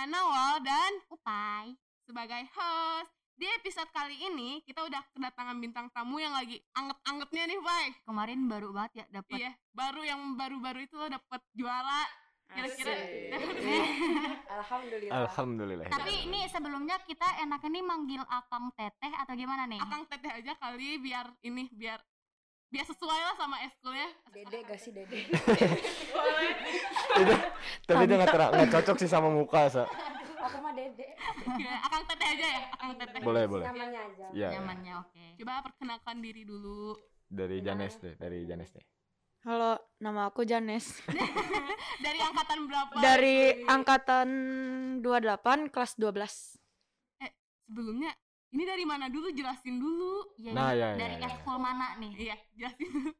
dengan Nawal dan Upai. sebagai host. Di episode kali ini kita udah kedatangan bintang tamu yang lagi anget-angetnya nih, Pai. Kemarin baru banget ya dapat. Iya, baru yang baru-baru itu lo dapet juara. Kira-kira Alhamdulillah. Alhamdulillah. Tapi ini sebelumnya kita enaknya nih manggil Akang Teteh atau gimana nih? Akang teteh aja kali biar ini biar biar sesuai lah sama eskulnya. Dede gak sih Dede? Itu- tapi itu nggak nggak cocok sih sama muka sa. Aku mah Dede. Ya, Akang teteh aja ya, Akang teteh. Boleh boleh. Namanya aja. Ya Nyamannya oke. Coba perkenalkan diri dulu. dari Janes deh, dari Janes deh. Halo, nama aku Janes. Dari angkatan berapa? Dari angkatan 28 kelas 12. sebelumnya ini dari mana dulu jelasin dulu. Iya, Nah, ya, dari ya, ya. eskul mana nih? Iya, jelasin dulu.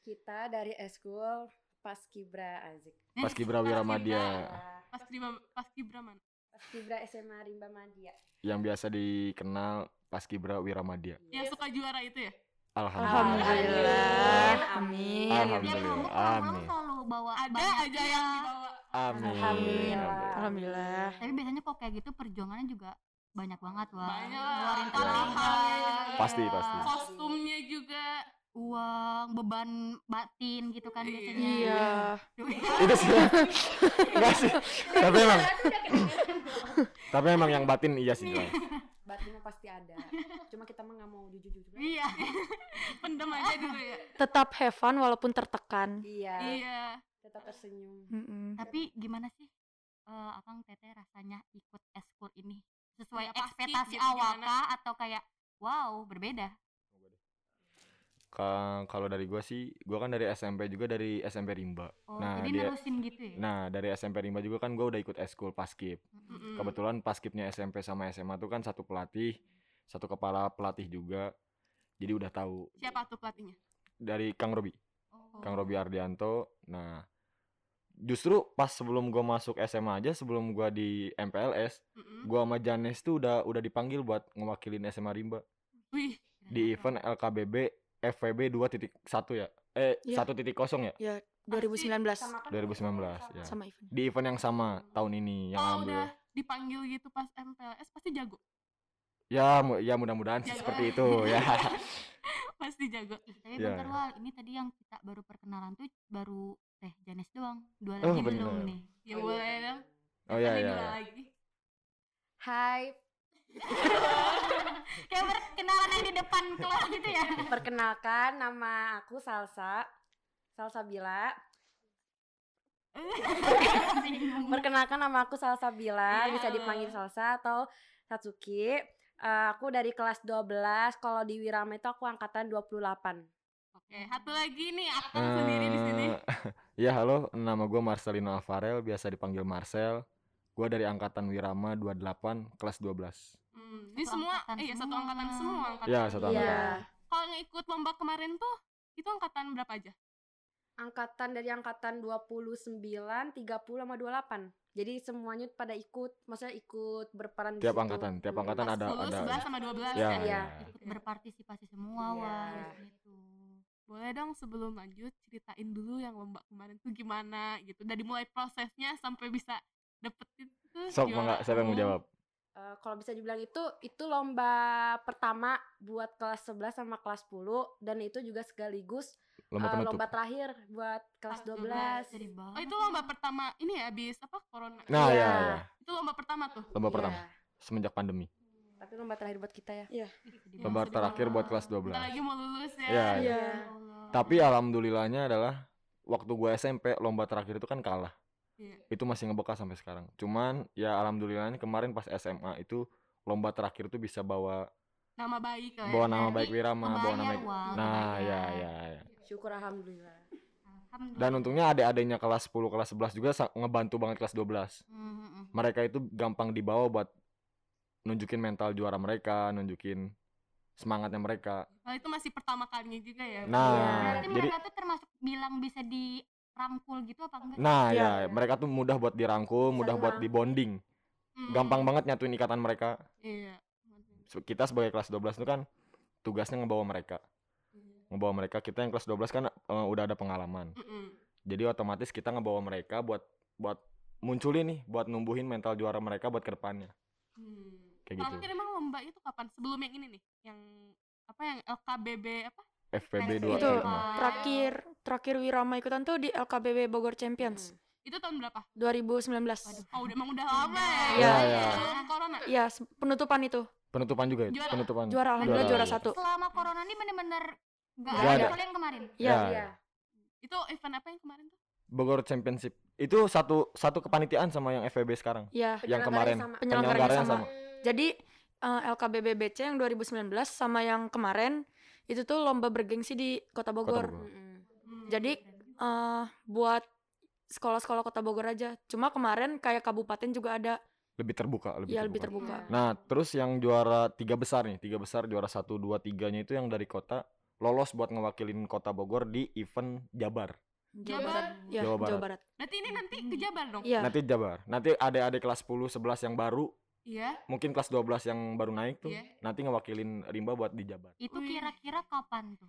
Kita dari eskul Paskibra Azik. Pas Kibra Wiramadya Pas Kibra, pas Kibra mana? Paskibra SMA Rimba Madia. yang biasa dikenal Pas Kibra Wiramadya. Yang suka juara itu ya? Alhamdulillah. Amin. Alhamdulillah. kamu pulang-pulang Amin. selalu bawa Ada aja yang dibawa. Amin. Alhamdulillah. Alhamdulillah. Tapi biasanya kok kayak gitu perjuangannya juga banyak banget wah. Banyak. Ngeluarin Ya. tenaga, Pasti, pasti. Kostumnya juga. uang, beban batin gitu kan Iya. biasanya. Iya. Itu sih. Enggak sih. Tapi emang tapi emang yang batin iya sih. Batinnya pasti ada. Cuma kita mah nggak mau jujur-jujur. Iya. Pendem aja dulu ya. Tetap have fun walaupun tertekan. Iya. Iya. Tetap tersenyum. Tapi gimana sih eh Akang Teteh rasanya ikut eskul ini? Sesuai Ya, pasti ekspektasi gitu, awal kah atau kayak wow, berbeda? Ka- Kalau dari gua sih, gua kan dari SMP juga dari SMP Rimba. Oh, Nah, jadi dia- nerusin gitu ya? Nah, dari SMP Rimba juga kan gua udah ikut eskul paskib. Mm-mm. Kebetulan paskibnya SMP sama SMA tuh kan satu pelatih, satu kepala pelatih juga. Jadi udah tahu Siapa tuh pelatihnya? dari Kang Robi, Oh. Kang Robi Ardianto. Nah, justru pas sebelum gua masuk SMA aja, sebelum gua di MPLS, Mm-mm. gua sama Janes tuh udah udah dipanggil buat ngewakilin SMA Rimba Wih, di event LKBB FVB 2.1 ya. Eh, Iya. 1.0 ya? Ya, 2019 Sama kan 2019 ya. sama event. Di event yang sama tahun ini yang kalau ambil. udah dipanggil gitu pas MPLS pasti jago. Ya, mu- ya mudah-mudahan sih Jago. seperti itu ya. Pasti jago. Tapi Iya. bentar Wal, ini tadi yang kita baru perkenalan tuh baru Teh Janes doang. Dua Oh, lagi belum bener. nih. Ya Oh, iya. boleh dong. Oh ya Tadi ya. dua ya. lagi. Hai, Kayak perkenalan yang di depan kelas gitu ya. perkenalkan nama aku Salsa. Salsa Bila. Perkenalkan nama aku Salsa Bila, Iya. bisa dipanggil Salsa atau Satsuki. Eh, aku dari kelas 12, kalau di Wirama itu aku angkatan 28. Oke, satu lagi nih Akang sendiri di sini. Eh, Ya halo, nama gue Marcelino Alvarel, biasa dipanggil Marcel. Gue dari angkatan Wirama 28, kelas 12. Hmm, ini Satu semua angkatan eh, iya satu angkatan semua angkatan. Ya, satu Iya. angkatan. Kalau yang ikut lomba kemarin tuh itu angkatan berapa aja? Angkatan dari angkatan 29, 30 sama 28. Jadi semuanya pada ikut, maksudnya ikut berperan di Tiap situ. angkatan, tiap Hmm. angkatan ada 10, ada. 11 sama 12 Ya, kan? Iya. ya. Ikut berpartisipasi semua Iya. wah di situ. Boleh dong sebelum lanjut ceritain dulu yang lomba kemarin tuh gimana gitu. Dari mulai prosesnya sampai bisa dapetin tuh Sok enggak siapa yang mau umum. jawab? Eh, kalau bisa dibilang itu itu lomba pertama buat kelas 11 sama kelas 10 dan itu juga sekaligus Lomba penutup. lomba terakhir buat kelas Kelas 12. Jadi banget. Oh itu lomba pertama ini ya habis apa corona. Nah, Iya. ya, ya. Itu lomba pertama tuh. Lomba Iya. pertama semenjak pandemi. Tapi lomba terakhir buat kita ya. Sedih Lomba banget. terakhir buat kelas Bentar 12. lagi mau lulus ya. Iya, Iya. Ya Allah. Tapi alhamdulillahnya adalah waktu gue SMP lomba terakhir itu kan kalah. Iya. Itu masih ngebekas sampai sekarang. Cuman ya alhamdulillahnya kemarin pas SMA itu lomba terakhir tuh bisa bawa Nama baik ya. bawa nama baik Wirama, bawa nama Wal, Nah, kebayar. ya ya ya. Syukur alhamdulillah. Alhamdulillah. Dan untungnya adik-adiknya kelas 10, kelas 11 juga ngebantu banget kelas 12. Hmm, hmm. Mereka itu gampang dibawa buat nunjukin mental juara mereka, nunjukin semangatnya mereka. Nah, itu masih pertama kalinya juga ya. Nah, Berarti jadi mereka tuh termasuk bilang bisa dirangkul gitu apa enggak? nah Iya. ya, mereka tuh mudah buat dirangkul, mudah buat dibonding. Hmm, Gampang banget nyatuin ikatan mereka. Iya. Kita sebagai kelas 12 itu kan tugasnya ngebawa mereka. Ngebawa mereka kita yang kelas 12 kan eh, udah ada pengalaman. Mm-mm. Jadi otomatis kita ngebawa mereka buat buat munculin nih buat numbuhin mental juara mereka buat ke depannya Hmm. Kayak gitu. Terakhir emang lomba itu kapan? Sebelum yang ini nih, yang apa yang LKBB apa? FPB 2 itu terakhir terakhir Wirama ikutan tuh di LKBB Bogor Champions Itu tahun berapa? 2019 Oh, udah emang udah lama ya. Iya, iya. Sebelum corona. Iya, penutupan itu penutupan juga itu Juara. penutupan juara alhamdulillah Juara. juara satu. Selama corona ini bener-bener gak Nggak ada ada. yang kemarin. Iya. Ya. Iya. Itu event apa yang kemarin tuh? Bogor Championship itu satu satu kepanitiaan sama yang FPB sekarang Iya. yang kemarin sama. Penyelenggaranya sama. sama. Jadi eh, LKBB BC yang 2019 sama yang kemarin itu tuh lomba bergengsi di Kota Bogor. Bogor. Mm-mm. Hmm. Jadi eh buat sekolah-sekolah Kota Bogor aja. Cuma kemarin kayak kabupaten juga ada. lebih terbuka lebih ya lebih terbuka. terbuka. Iya. Nah, terus yang juara tiga besar nih, tiga besar juara satu, dua, tiganya itu yang dari kota lolos buat ngewakilin kota Bogor di event Jabar. Jabar. Barat. Ya, Jawa Jawa Barat. Barat. Berarti ini nanti ke Jabar dong? Iya. Nanti Jabar. Nanti adik-adik kelas 10, 11 yang baru, Iya. mungkin kelas 12 yang baru naik tuh, Iya. nanti ngewakilin Rimba buat di Jabar. Itu kira-kira kapan tuh?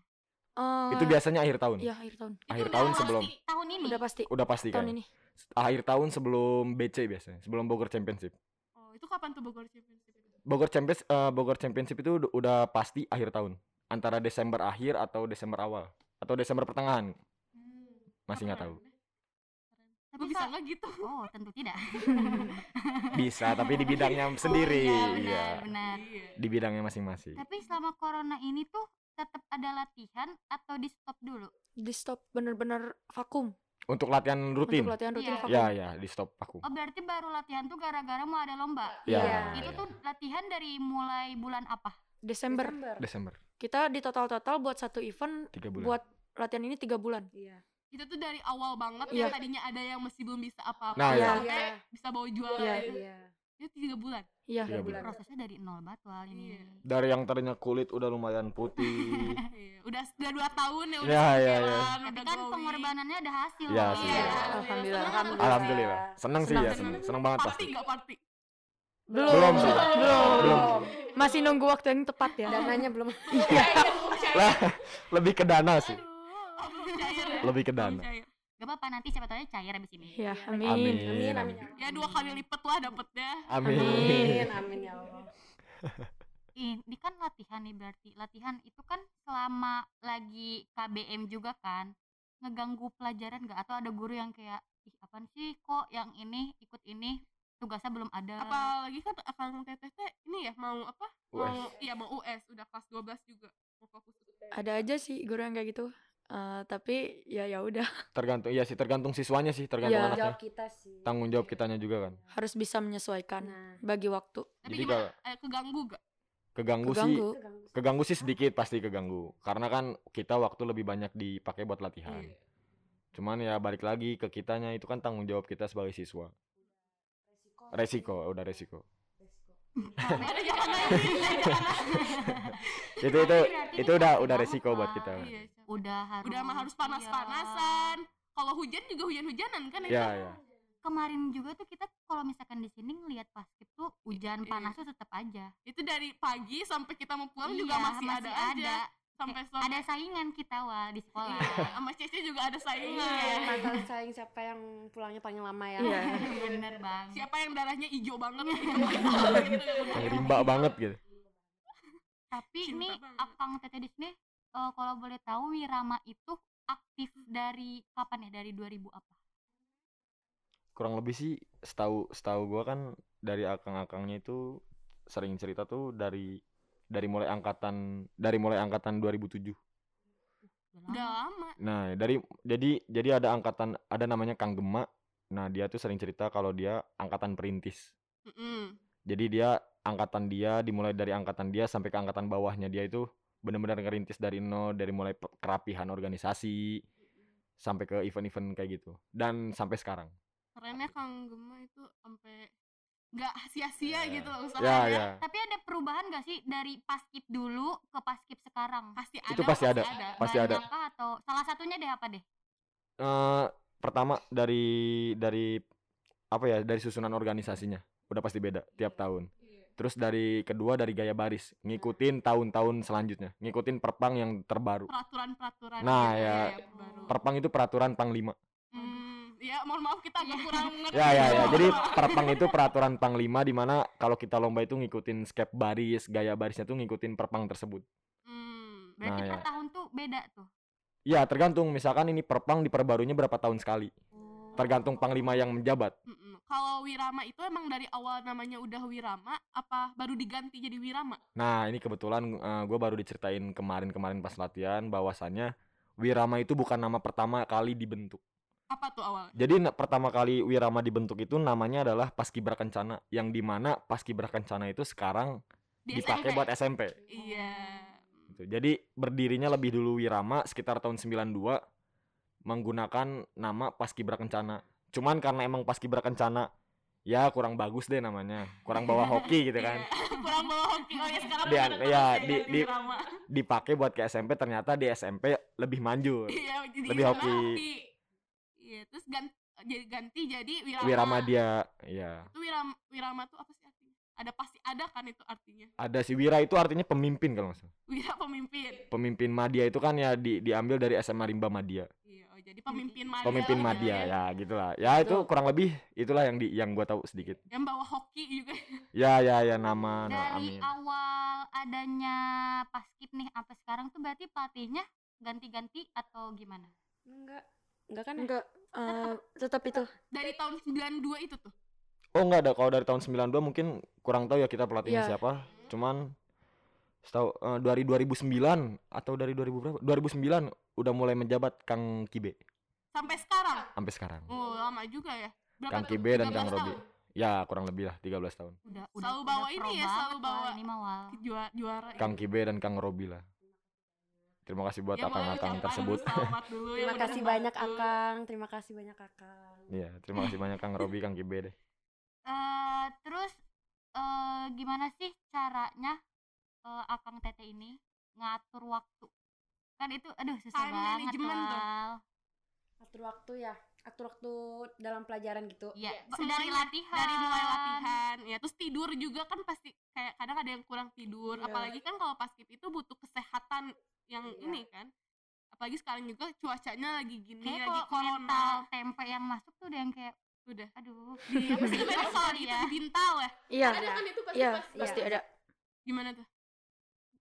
Eh, Itu biasanya akhir tahun. Iya, akhir tahun. Itu Akhir tahun pasti. sebelum Tahun ini. Udah pasti. udah pasti tahun kan. ini. Akhir tahun sebelum BC biasanya, sebelum Bogor Championship. Oh, itu kapan tuh Bogor Championship itu? Bogor Champions eh, Bogor Championship itu udah pasti akhir tahun. Antara Desember akhir atau Desember awal atau Desember pertengahan. Hmm. Masih nggak tahu. Tapi Gue bisa Sa- nggak gitu? Oh, tentu tidak. Bisa, tapi di bidangnya sendiri. Oh, iya, benar, benar. Iya. Di bidangnya masing-masing. Tapi selama corona ini tuh tetap ada latihan atau di stop dulu? Di stop bener-bener vakum. Untuk latihan rutin. Untuk latihan rutin Iya. vakum. Ya, ya, di stop aku. Oh, berarti baru latihan tuh gara-gara mau ada lomba. Ya, Iya. Itu ya. tuh latihan dari mulai bulan apa? Desember. Desember. Kita di total-total buat satu event Tiga bulan. buat latihan ini tiga bulan. Iya. Itu tuh dari awal banget Iya. ya tadinya ada yang masih belum bisa apa-apa Nah, iya. sampai Iya. bisa bawa juara Iya. itu. Iya. Itu tiga bulan. Iya. Tiga bulan. Prosesnya dari nol batual ini. Iya. Dari yang tadinya kulit udah lumayan putih. Iya. Udah udah dua tahun ya udah iya, iya. jalan, Tapi kan glowing. pengorbanannya ada hasil. Iya, sih. Iya. Alhamdulillah. Seneng, Alhamdulillah. Seneng sih Senang. ya, seneng. Seneng banget Party pasti. nggak party? Belum. Belum sih. Belum. Belum. Masih nunggu waktu yang tepat ya. Dananya belum. Lah, lebih ke dana sih. Ya? Lebih ke dana. Gak apa-apa nanti siapa tahu cair abis ini. Ya, Amin. amin. Amin, amin. Ya dua kali lipat lah dapetnya. Amin. Amin, amin ya Allah. Ini kan latihan nih berarti. Latihan itu kan selama lagi KBM juga kan ngeganggu pelajaran gak atau ada guru yang kayak ih apaan sih kok yang ini ikut ini tugasnya belum ada. Apalagi kan akang teteh teh ini ya mau apa? Mau US. iya mau US udah kelas 12 juga. Mau fokus Ada aja sih guru yang kayak gitu. Eh, tapi ya ya udah Tergantung iya sih, tergantung siswanya sih, tergantung Iya. anaknya. Jawab kita sih. Tanggung jawab kitanya juga kan. harus bisa menyesuaikan Nah, bagi waktu. Tapi Jadi gimana? Eh, keganggu gak? Keganggu, sih, Keganggu. keganggu. keganggu sih sedikit pasti keganggu. Karena kan kita waktu lebih banyak dipakai buat latihan. Iya. Cuman ya balik lagi ke kitanya itu kan tanggung jawab kita sebagai siswa. Resiko, udah resiko. Itu itu itu udah udah resiko buat Kak. kita. Iya, Udah harus udah mah harus iya. panas-panasan. Kalau hujan juga hujan-hujanan kan Ya, ya. Kemarin juga tuh kita kalau misalkan di sini ngelihat basket tuh hujan Iya. panas tuh tetap aja. Itu dari pagi sampai kita mau pulang juga Iya, masih, ada, aja. Sampai sore. ada saingan kita wah di sekolah. Iya, sama Cece juga ada Iya, saingan. masalah saing siapa yang pulangnya paling lama ya. Iya. Bener bang. Siapa yang darahnya hijau banget banget gitu. Yang rimba banget gitu. Tapi Cinta ini banget. Akang Tete di sini eh, kalau boleh tahu Wirama itu aktif dari kapan ya? Dari 2000 apa? Kurang lebih sih setahu setahu gua kan dari akang-akangnya itu sering cerita tuh dari dari mulai angkatan dari mulai angkatan 2007. Udah lama. Nah, dari jadi jadi ada angkatan ada namanya Kang Gema. Nah, dia tuh sering cerita kalau dia angkatan perintis. Mm-mm. Jadi dia angkatan dia dimulai dari angkatan dia sampai ke angkatan bawahnya dia itu benar-benar ngerintis dari nol dari mulai kerapihan organisasi sampai ke event-event kayak gitu dan sampai sekarang. Kerennya Kang Gema itu sampai nggak sia-sia Ya. gitu loh Ya, usahanya. ya. Tapi ada perubahan gak sih dari paskib dulu ke paskib sekarang? Pasti ada. Itu pasti ada. Pasti ada. Banyak kah atau salah satunya deh apa deh? Eh pertama dari dari apa ya dari susunan organisasinya udah pasti beda tiap tahun. Terus dari kedua dari gaya baris ngikutin tahun-tahun selanjutnya ngikutin perpang yang terbaru. Peraturan-peraturan. Nah, gitu ya. yang baru. Perpang itu peraturan panglima. Hmm, ya mohon maaf kita agak kurang ngerti Ya ya ya. Jadi perpang itu peraturan panglima di mana kalau kita lomba itu ngikutin skep baris, gaya barisnya tuh ngikutin perpang tersebut. Hmm, Berarti Nah, per ya. tahun tuh beda tuh. Ya tergantung misalkan ini perpang diperbarunya berapa tahun sekali. Oh. Tergantung panglima yang menjabat. mm-mm. kalau Wirama itu emang dari awal namanya udah Wirama apa baru diganti jadi Wirama Nah ini kebetulan gue baru diceritain kemarin-kemarin pas latihan bahwasannya Wirama itu bukan nama pertama kali dibentuk. Apa tuh awalnya Jadi na- pertama kali Wirama dibentuk itu namanya adalah Paskibra Kencana yang di mana Paskibra Kencana itu sekarang di dipakai SMP? buat SMP. iya Gitu. Jadi berdirinya lebih dulu Wirama sekitar tahun 92 menggunakan nama Paskibra Kencana. Cuman karena emang Paskibra Kencana ya kurang bagus deh namanya, kurang bawa hoki gitu kan. Iya. kurang bawa hoki oh ya sekarang Di- udah ada iya, terus ya di- di-. Dipakai buat ke SMP ternyata di SMP lebih manjur. iya lebih hoki. Iya terus ganti jadi ganti jadi Wirama Wirama dia ya. itu Wirama Wirama tuh apa sih artinya ada pasti ada kan itu artinya Ada si Wira itu artinya pemimpin kalau nggak salah. Wira pemimpin Pemimpin Madia itu kan ya di, diambil dari SMA Rimba Madia. iya oh jadi pemimpin Madia Pemimpin gitu Madia ya. ya gitulah. Ya itu Betul. kurang lebih itulah yang di yang gua tahu sedikit. yang bawa hoki juga Ya ya ya nama, nama Dari amin. awal adanya paskib nih sampai sekarang tuh berarti pelatihnya ganti-ganti atau gimana? Enggak. Enggak kan? ya? Eh, tetap itu. dari tahun 92 itu tuh Oh enggak ada kalau dari tahun 92 mungkin kurang tahu ya kita pelatihnya Iya. siapa. Cuman setahu eh, dari 2009 atau dari 2000 berapa? 2009 udah mulai menjabat Kang Kibe sampai sekarang sampai sekarang. oh lama juga ya berapa Kang? Kibe dan 13 Kang Robi. tahun? Ya kurang lebih lah 13 tahun. Udah Selalu udah bawa udah ini ya, selalu bawa ini mah juara juara Kang Kibe dan Kang Robi lah. Terima kasih buat Ya, akang-akang ucapkan tersebut. dulu Terima kasih banyak membantu. Akang, terima kasih banyak Akang. Iya, terima kasih banyak Kang Robi, Kang Kibe deh. Eh, terus eh gimana sih caranya eh, Akang Tete ini ngatur waktu? Kan itu aduh susah Time banget. tuh. Atur waktu ya. Atur waktu dalam pelajaran gitu. Iya, Ya, dari latihan. dari mulai latihan ya terus tidur juga kan pasti kayak kadang ada yang kurang tidur Iya. apalagi kan kalau paskib itu butuh kesehatan yang Iya. ini kan apalagi sekarang juga cuacanya lagi gini Kayak lagi corona tempe yang masuk tuh udah yang kayak udah aduh. di apa sih namanya soal Sorry itu ya. di bintal ya Iya. ada kan itu pasti Iya, pasti pasti Iya. ada. gimana tuh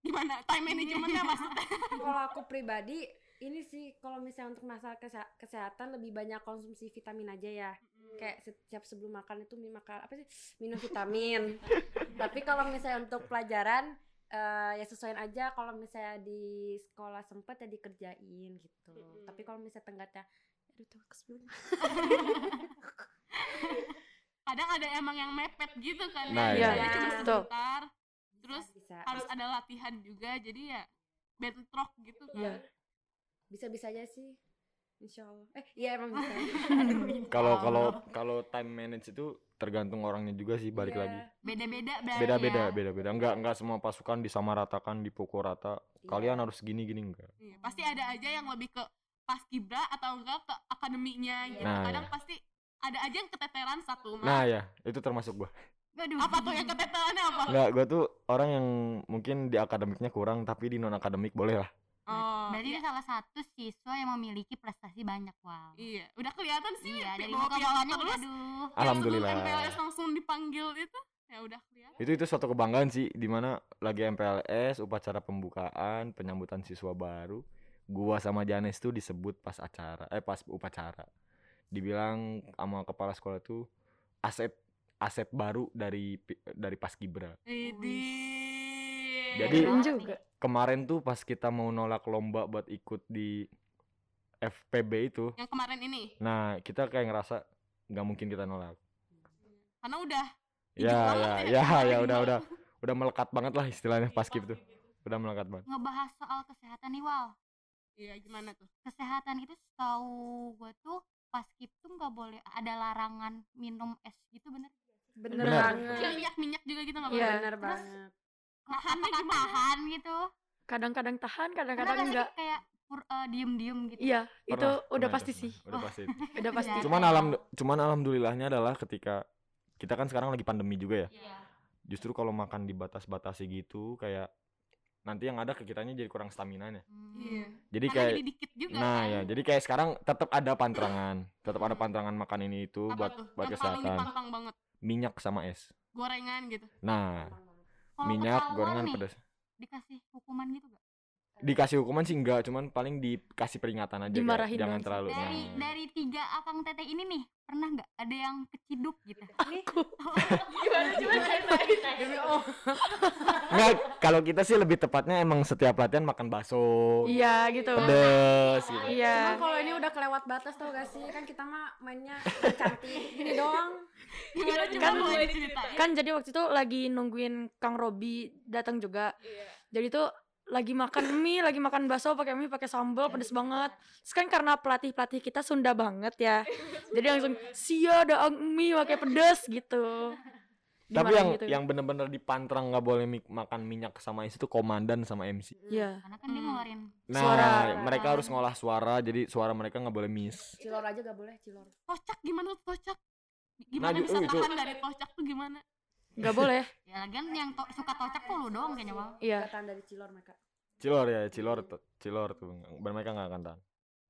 gimana time managementnya maksudnya kalau aku pribadi ini sih kalau misalnya untuk masalah kese- kesehatan lebih banyak konsumsi vitamin aja ya kayak setiap sebelum makan itu makan apa sih minum vitamin tapi kalau misalnya untuk pelajaran eh, ya sesuaiin aja kalau misalnya di sekolah sempet ya dikerjain gitu Mm-mm. tapi kalau misalnya tenggatnya aduh tuh kesebelum kadang ada emang yang mepet gitu kan Nah, ya iya. misalnya cuma Iya. sebentar terus bisa harus ada latihan juga jadi ya bentrok gitu kan Iya. bisa bisa aja sih insya Allah eh iya emang bisa Kalau kalau kalau time manage itu tergantung orangnya juga sih balik Iya. lagi. Beda-beda berarti Beda-beda, ya. beda-beda. Enggak enggak semua pasukan disamaratakan, dipukul rata. Kalian Iya. harus gini gini enggak. Iya, pasti ada aja yang lebih ke paskibra atau enggak ke akademinya gitu. Nah, Kadang iya. pasti ada aja yang keteteran satu mah. Nah ya, itu termasuk gua. Aduh. apa tuh yang keteterannya apa? Enggak, gua tuh orang yang mungkin di akademiknya kurang tapi di non akademik boleh lah. Oh, Berarti iya. dia salah satu siswa yang memiliki prestasi banyak, Wow. Iya, udah kelihatan sih Iya, dari bawa muka piala terus. aduh. Yang Alhamdulillah. MPLS langsung dipanggil itu ya udah kelihatan. Itu itu suatu kebanggaan sih di mana lagi MPLS, upacara pembukaan, penyambutan siswa baru. Gua sama Janes tuh disebut pas acara, eh pas upacara. Dibilang sama kepala sekolah tuh aset aset baru dari dari Paskibra. Idi. Jadi- juga. Kemarin tuh pas kita mau nolak lomba buat ikut di FPB itu, yang kemarin ini nah kita kayak ngerasa nggak mungkin kita nolak. karena udah Ya ya ya, ya ya udah udah udah melekat banget lah istilahnya paskib tuh. Udah melekat banget. Ngebahas soal kesehatan nih, Wow. iya gimana tuh? Kesehatan itu setahu gua tuh pas skip tuh nggak boleh ada larangan minum es gitu bener bener, Bener. banget Yang minyak-minyak juga gitu nggak Iya. boleh. bener Terus, banget Nahannya apakah gimana? tahan gitu Kadang-kadang tahan, kadang-kadang enggak. kayak pur- eh, diem-diem gitu Iya, itu Pernah, udah pernah pasti sih. Udah pasti. Udah pasti. Iya. Cuman alam cuman alhamdulillahnya adalah ketika kita kan sekarang lagi pandemi juga ya. Iya. Justru kalau makan dibatas-batasi gitu kayak nanti yang ada ke kitanya jadi kurang stamina nya Hmm. Iya. jadi Karena kayak jadi dikit juga nah kan. ya jadi kayak sekarang tetap ada pantrangan tetap ada pantrangan makan ini itu Apa buat tuh? buat yang kesehatan minyak sama es gorengan gitu nah Kalau minyak gorengan nih, pedas dikasih hukuman gitu gak? Dikasih hukuman sih enggak cuman paling dikasih peringatan aja Dimarahin jangan terlalu. Dari nah. dari tiga akang teteh ini nih pernah nggak ada yang keciduk gitu? Demi oh. Nggak, kalau kita sih lebih tepatnya emang setiap latihan makan bakso. Iya gitu. pedes gitu. Iya. Kalau ini udah kelewat batas tau gak sih? Kan kita mah mainnya cantik gini doang. Gimana Kan- boleh diceritain Kan jadi waktu itu lagi nungguin Kang Robi datang juga. Jadi tuh lagi makan mie, lagi makan bakso pakai mie pakai sambal pedes banget. Terus kan karena pelatih-pelatih kita Sunda banget ya. Jadi langsung sia ada mie pakai pedes gitu. tapi Dimarahin yang gitu. yang bener-bener dipantrang nggak boleh makan minyak sama itu komandan sama MC Iya. Karena kan dia Hmm. ngeluarin nah Suara. mereka harus ngolah suara jadi suara mereka nggak boleh miss cilor aja gak boleh cilor tocak gimana tuh tocak gimana Nah, bisa itu- tahan dari tocak tuh gimana Gak boleh. ya lagian yang to- suka tocak tuh lu doang kayaknya mal. Iya. Gak tahan dari cilor mereka. Cilor ya cilor tuh cilor tuh. Mereka nggak akan tahan.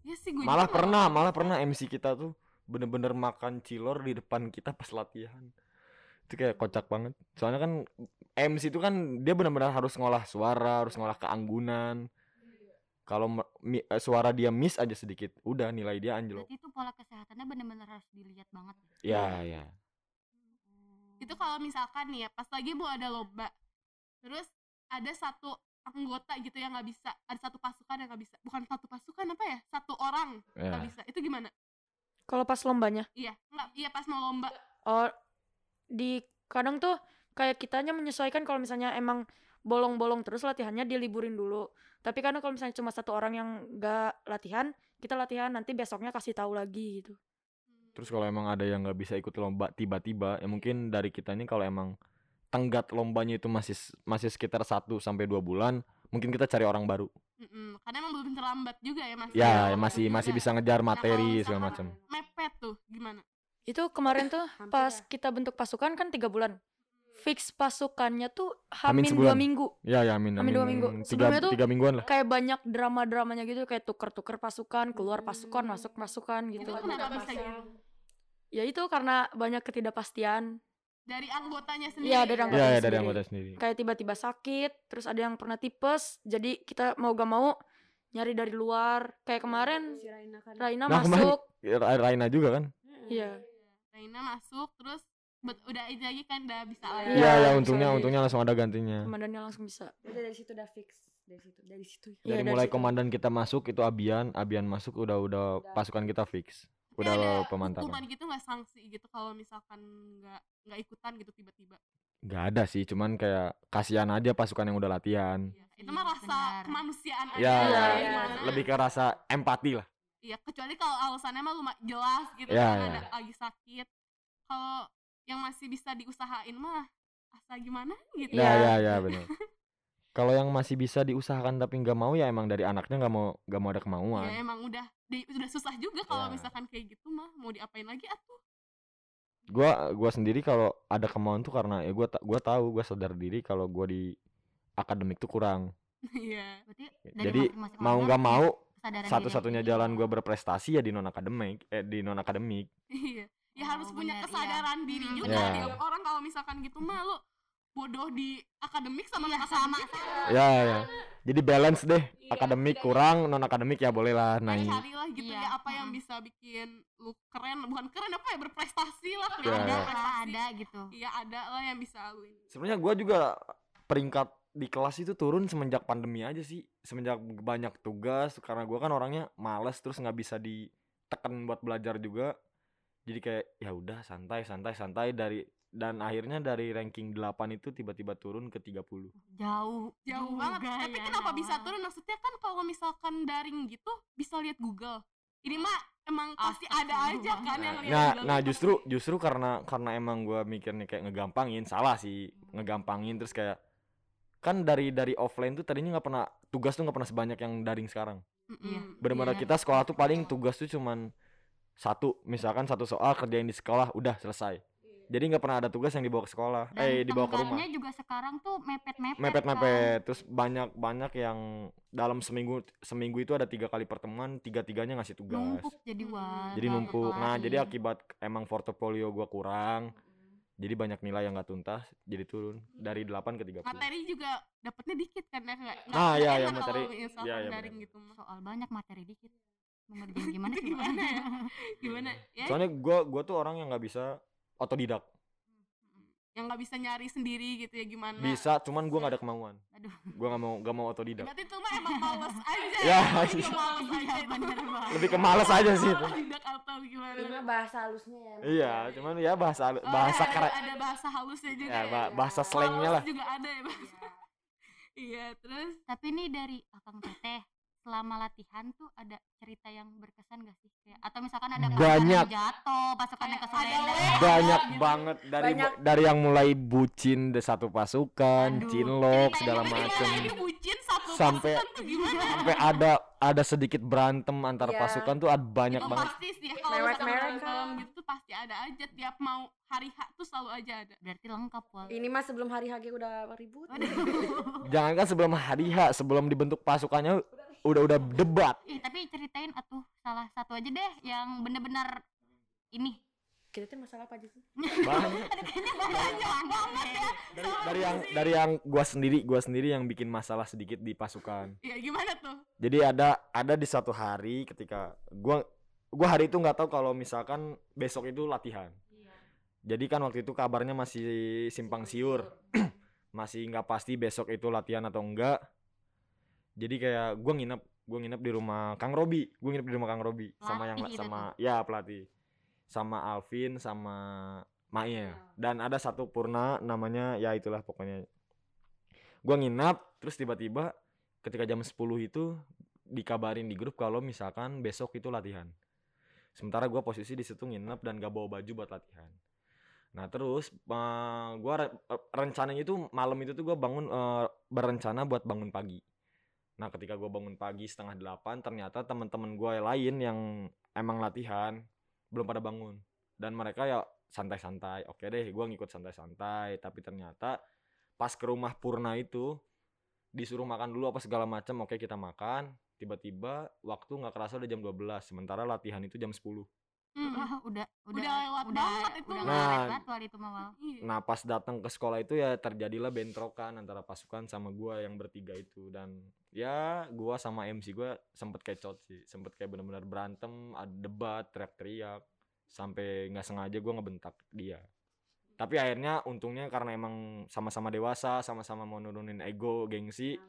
Ya sih gue malah juga pernah malah pernah MC kita tuh bener-bener makan cilor di depan kita pas latihan. Itu kayak kocak banget. Soalnya kan MC itu kan dia benar-benar harus ngolah suara harus ngolah keanggunan. Kalau eh, suara dia miss aja sedikit udah nilai dia anjlok. Berarti itu pola kesehatannya bener-bener harus dilihat banget. ya ya itu kalau misalkan nih ya pas lagi mau ada lomba terus ada satu anggota gitu yang nggak bisa ada satu pasukan yang nggak bisa bukan satu pasukan apa ya satu orang nggak ya bisa itu gimana Kalau pas lombanya. iya nggak iya pas mau lomba Oh, di kadang tuh kayak kitanya menyesuaikan kalau misalnya emang bolong-bolong terus latihannya diliburin dulu. Tapi karena kalau misalnya cuma satu orang yang nggak latihan, kita latihan nanti besoknya kasih tahu lagi gitu. Terus kalau emang ada yang nggak bisa ikut lomba tiba-tiba ya mungkin dari kita ini kalau emang tenggat lombanya itu masih masih sekitar 1 sampai dua bulan mungkin kita cari orang baru Mm-mm. karena emang belum terlambat juga ya mas ya Kalau masih juga masih bisa ngejar materi kalau segala macam mepet tuh gimana Itu kemarin tuh pas ya. kita bentuk pasukan kan tiga bulan. Fix pasukannya tuh Hamin hamin dua minggu. ya ya amin Amin amin dua minggu. tiga, Sebelumnya tuh tiga mingguan lah Kayak banyak drama-dramanya gitu kayak tuker-tuker pasukan, keluar pasukan, masuk pasukan itu gitu. kenapa bisa gitu Ya itu karena banyak ketidakpastian. dari anggotanya sendiri Iya, dari ya? anggota ya ya dari sendiri. anggota sendiri. Kayak tiba-tiba sakit terus ada yang pernah tipes jadi kita mau gak mau nyari dari luar. Kayak kemarin si Raina kan. Raina Nah, kemarin- masuk. Ya, Ra- Raina juga kan? Iya. Raina masuk terus bet- udah itu lagi kan udah bisa Iya, lagi. Iya ya bisa untungnya lagi. untungnya langsung ada gantinya. Komandannya langsung bisa. Udah dari situ udah fix dari situ dari situ. Iya, dari dari mulai situ. komandan kita masuk itu Abian. Abian masuk udah udah Udah. pasukan kita fix udah ada pemantapan hukuman gitu nggak sanksi gitu kalau misalkan nggak nggak ikutan gitu tiba-tiba nggak ada sih cuman kayak kasihan aja pasukan yang udah latihan ya, itu mah Iya, rasa benar. kemanusiaan aja ya Iya, ya, iya. gimana. lebih ke rasa empati lah Iya, kecuali kalau alasannya mah lumayan jelas gitu Iya, kan iya. ada lagi sakit. Kalau yang masih bisa diusahain mah asa gimana gitu. ya Iya. ya ya benar kalau yang masih bisa diusahakan tapi nggak mau ya emang dari anaknya nggak mau nggak mau ada Ya kemauan emang udah di, udah susah juga kalau Ya. misalkan kayak gitu mah mau diapain lagi atuh. gua gua sendiri kalau ada kemauan tuh karena ya gua ta- gua tahu gua sadar diri kalau gua di akademik tuh kurang Iya. Berarti dari jadi masing-masing mau orang nggak mau satu-satunya jalan gua berprestasi ya di non akademik eh di non akademik Iya. Ya Oh, harus punya benar, iya. kesadaran diri Hmm, juga. Dia orang kalau misalkan gitu mah lu bodoh di akademik sama Iya, non sama ya ya jadi balance deh Iya, akademik iya, kurang non akademik ya boleh lah naik carilah gitu Iya, ya apa yang bisa bikin lu keren bukan keren apa ya berprestasi lah Iya, iya. ada lah ada gitu. Iya ada lah yang bisa lu ini. sebenarnya gua juga peringkat di kelas itu turun semenjak pandemi aja sih semenjak banyak tugas karena gua kan orangnya males terus nggak bisa ditekan buat belajar juga jadi kayak ya udah santai santai santai dari dan akhirnya dari ranking 8 itu tiba-tiba turun ke 30 Jauh jauh banget tapi ya, kenapa bisa Nawal. turun maksudnya kan kalau misalkan daring gitu bisa lihat Google ini mah emang pasti ada aja kan yang lihat nah Google nah gitu. justru justru karena karena emang gua mikirnya kayak ngegampangin salah sih ngegampangin terus kayak kan dari dari offline tuh tadinya nggak pernah tugas tuh nggak pernah sebanyak yang daring sekarang. Iya. bener-bener Iya. kita sekolah tuh paling tugas tuh cuman satu misalkan satu soal kerjain di sekolah udah selesai Jadi nggak pernah ada tugas yang dibawa ke sekolah, Dan eh dibawa ke rumah. juga sekarang tuh mepet-mepet. kan. Mepet-mepet, terus banyak-banyak yang dalam seminggu seminggu itu ada tiga kali pertemuan, tiga-tiganya ngasih tugas. Numpuk jadi wah. Jadi numpuk. Nah, jadi akibat emang portofolio gua kurang, jadi banyak nilai yang nggak tuntas, jadi turun dari 8 ke 30. materi juga dapetnya dikit kan ya nggak Ah, iya, iya, enak materi. Iya, iya, daring gitu soal banyak materi dikit. Ngerjain gimana sih? Gimana ya? gimana ya Soalnya gua gua tuh orang yang nggak bisa otodidak. yang nggak bisa nyari sendiri gitu ya gimana Bisa, cuman gua nggak ada kemauan. Aduh. Gua nggak mau nggak mau otodidak. berarti itu mah emang males aja Ya, Lebih iya. ke males aja Iya, itu bener banget. Lebih ke males aja sih itu. Tidak atau gimana mah bahasa halusnya ya. Iya, cuman ya bahasa Oh, bahasa ada, keren. ada bahasa halusnya juga Ya, ya, ba- bahasa slangnya lah. juga ada ya bahasa iya terus Tapi ini dari Akang Teteh selama latihan tuh ada cerita yang berkesan gak sih? Kayak, atau misalkan ada pasukan Banyak. yang jatuh, pasukan yang ada Banyak gitu. banget dari Banyak. dari yang mulai bucin de satu pasukan, Aduh, cinlok segala macem. bucin satu Sampai- Sampai ada ada sedikit berantem antar Iya. pasukan tuh ada banyak itu banget. pasti sih ya, kalau kan. berantem gitu tuh pasti ada aja tiap mau hari H tuh selalu aja ada Berarti lengkap, Wal. Ini mah sebelum hari HG udah ribut. Jangankan sebelum hari H, sebelum dibentuk pasukannya udah udah debat. Ih, tapi ceritain atuh salah satu aja deh yang bener-bener ini. Kita tuh masalah apa aja sih? Banyak. Banget ya. Dari, dari yang dari yang gua sendiri, gua sendiri yang bikin masalah sedikit di pasukan. ya gimana tuh Jadi ada ada di satu hari ketika gua gua hari itu nggak tahu kalau misalkan besok itu latihan. Jadi kan waktu itu kabarnya masih simpang siur. masih nggak pasti besok itu latihan atau enggak. Jadi kayak gua nginep gua nginep di rumah Kang Robi. Gua nginep di rumah Kang Robi sama yang Pelatih itu sama ya pelatih. Sama Alvin sama Maya. Dan ada satu purna namanya ya itulah pokoknya. Gua nginap terus tiba-tiba ketika jam 10 itu dikabarin di grup kalau misalkan besok itu latihan. Sementara gua posisi di situ nginep dan gak bawa baju buat latihan. Nah terus eh, gua re- eh, rencananya itu malam itu tuh gua bangun eh, berencana buat bangun pagi. Nah ketika gua bangun pagi setengah delapan ternyata teman-teman yang lain yang emang latihan belum pada bangun. Dan mereka ya santai-santai. Oke deh gua ngikut santai-santai. Tapi ternyata pas ke rumah Purna itu disuruh makan dulu apa segala macam oke kita makan. Tiba-tiba waktu nggak kerasa udah jam 12 sementara latihan itu jam 10 Hmm. Wah, udah udah Udah lewat udah banget itu udah mah. lewat Nah. banget itu mah Wal. Iya. Nah pas datang ke sekolah itu ya terjadilah bentrokan antara pasukan sama gua yang bertiga itu dan ya gua sama MC gua sempet kecot sih sempet kayak bener-bener berantem ada debat teriak-teriak sampai nggak sengaja gua ngebentak dia tapi akhirnya untungnya karena emang sama-sama dewasa sama-sama mau nurunin ego gengsi